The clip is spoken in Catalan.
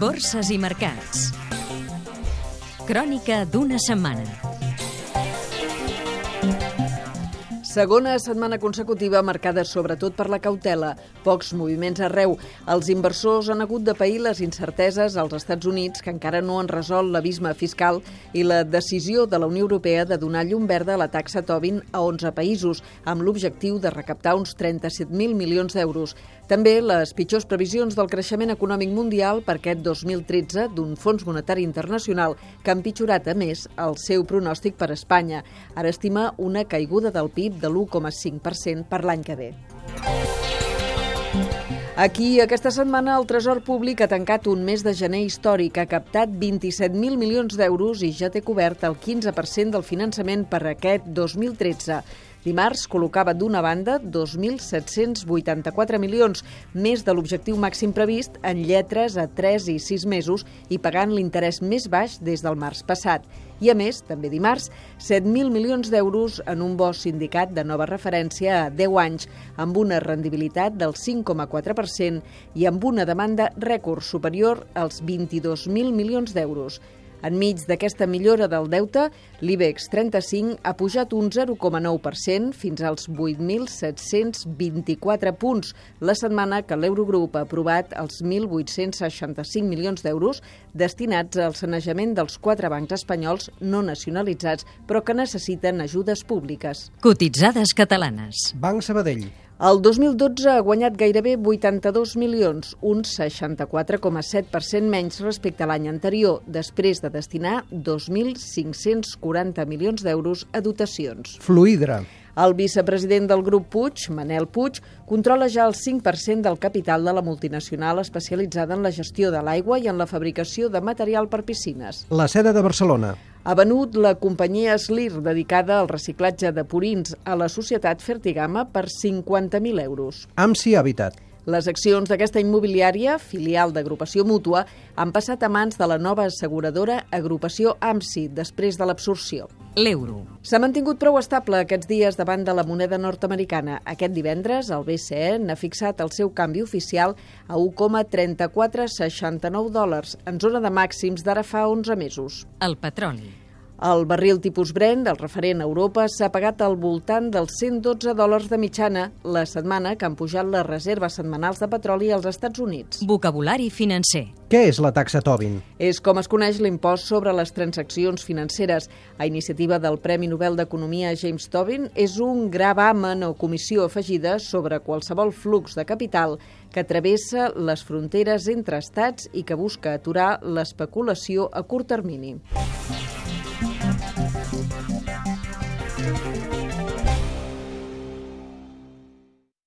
Borses i mercats. Crònica d'una setmana. Segona setmana consecutiva marcada sobretot per la cautela. Pocs moviments arreu. Els inversors han hagut de pair les incerteses als Estats Units, que encara no han resolt l'abisme fiscal, i la decisió de la Unió Europea de donar llum verda a la taxa Tobin a 11 països, amb l'objectiu de recaptar uns 37.000 milions d'euros. També les pitjors previsions del creixement econòmic mundial per aquest 2013 d'un Fons Monetari Internacional que ha empitjorat, a més, el seu pronòstic per Espanya. Ara estima una caiguda del PIB de l'1,5% per l'any que ve. Aquí, aquesta setmana, el Tresor Públic ha tancat un mes de gener històric, ha captat 27.000 milions d'euros i ja té cobert el 15% del finançament per aquest 2013. Dimarts col·locava d'una banda 2.784 milions, més de l'objectiu màxim previst en lletres a 3 i 6 mesos i pagant l'interès més baix des del març passat. I a més, també dimarts, 7.000 milions d'euros en un bo sindicat de nova referència a 10 anys, amb una rendibilitat del 5,4% i amb una demanda rècord superior als 22.000 milions d'euros. Enmig d'aquesta millora del deute, l'IBEX 35 ha pujat un 0,9% fins als 8.724 punts la setmana que l'Eurogrup ha aprovat els 1.865 milions d'euros destinats al sanejament dels quatre bancs espanyols no nacionalitzats però que necessiten ajudes públiques. Cotitzades catalanes. Banc Sabadell. El 2012 ha guanyat gairebé 82 milions, un 64,7% menys respecte a l'any anterior, després de destinar 2.540 milions d'euros a dotacions. Fluidra. El vicepresident del grup Puig, Manel Puig, controla ja el 5% del capital de la multinacional especialitzada en la gestió de l'aigua i en la fabricació de material per piscines. La seda de Barcelona ha venut la companyia Slir, dedicada al reciclatge de purins, a la societat Fertigama per 50.000 euros. AMSI Habitat. Les accions d'aquesta immobiliària, filial d'agrupació mútua, han passat a mans de la nova asseguradora Agrupació AMSI després de l'absorció. L'euro. S'ha mantingut prou estable aquests dies davant de la moneda nord-americana. Aquest divendres, el BCE n'ha fixat el seu canvi oficial a 1,3469 dòlars, en zona de màxims d'ara fa 11 mesos. El petroli. El barril tipus Brent, el referent a Europa, s'ha pagat al voltant dels 112 dòlars de mitjana la setmana que han pujat les reserves setmanals de petroli als Estats Units. Vocabulari financer. Què és la taxa Tobin? És com es coneix l'impost sobre les transaccions financeres. A iniciativa del Premi Nobel d'Economia James Tobin, és un gravamen o comissió afegida sobre qualsevol flux de capital que travessa les fronteres entre estats i que busca aturar l'especulació a curt termini.